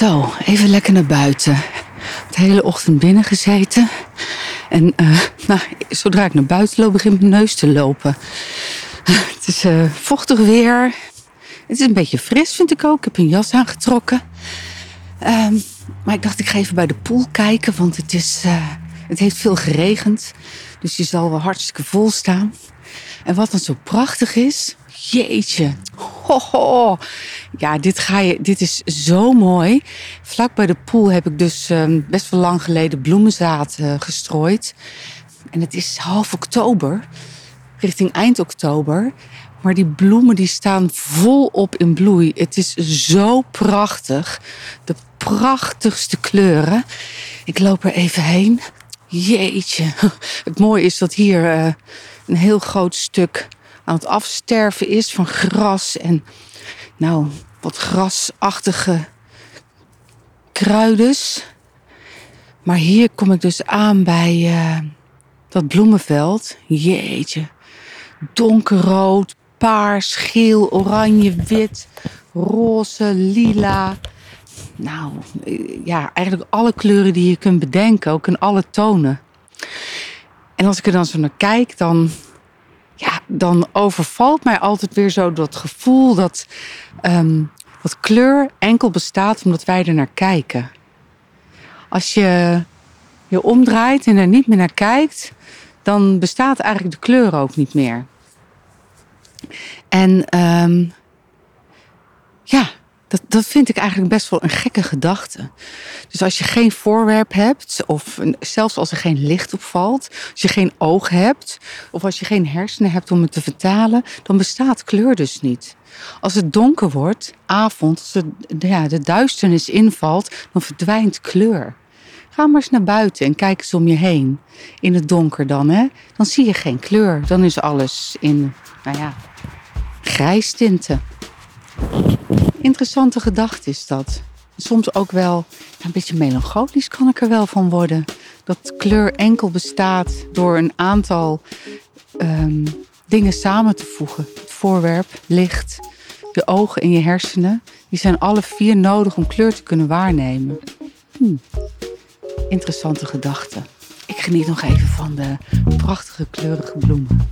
Zo, even lekker naar buiten. De hele ochtend binnen gezeten. En uh, nou, zodra ik naar buiten loop, begint mijn neus te lopen. Het is uh, vochtig weer. Het is een beetje fris, vind ik ook. Ik heb een jas aangetrokken. Um, maar ik dacht, ik ga even bij de pool kijken, want het, is, uh, het heeft veel geregend. Dus je zal wel hartstikke vol staan. En wat dan zo prachtig is, jeetje. Ja, dit, ga je, dit is zo mooi. Vlak bij de pool heb ik dus um, best wel lang geleden bloemenzaad uh, gestrooid. En het is half oktober, richting eind oktober. Maar die bloemen die staan volop in bloei. Het is zo prachtig. De prachtigste kleuren. Ik loop er even heen. Jeetje. Het mooie is dat hier uh, een heel groot stuk aan het afsterven is van gras en nou, wat grasachtige kruides. Maar hier kom ik dus aan bij uh, dat bloemenveld. Jeetje. Donkerrood, paars, geel, oranje, wit, roze, lila. Nou, ja, eigenlijk alle kleuren die je kunt bedenken, ook in alle tonen. En als ik er dan zo naar kijk, dan, dan overvalt mij altijd weer zo dat gevoel dat, um, dat kleur enkel bestaat omdat wij er naar kijken. Als je je omdraait en er niet meer naar kijkt, dan bestaat eigenlijk de kleur ook niet meer. En um, ja, dat, dat vind ik eigenlijk best wel een gekke gedachte. Dus als je geen voorwerp hebt, of zelfs als er geen licht opvalt, als je geen oog hebt, of als je geen hersenen hebt om het te vertalen, dan bestaat kleur dus niet. Als het donker wordt, avond, als de, ja, de duisternis invalt, dan verdwijnt kleur. Ga maar eens naar buiten en kijk eens om je heen. In het donker dan, hè? Dan zie je geen kleur. Dan is alles in, nou ja, grijstinten. Interessante gedachte is dat. Soms ook wel een beetje melancholisch kan ik er wel van worden. Dat kleur enkel bestaat door een aantal um, dingen samen te voegen. Het voorwerp, licht, de ogen en je hersenen. Die zijn alle vier nodig om kleur te kunnen waarnemen. Hm. Interessante gedachte. Ik geniet nog even van de prachtige kleurige bloemen.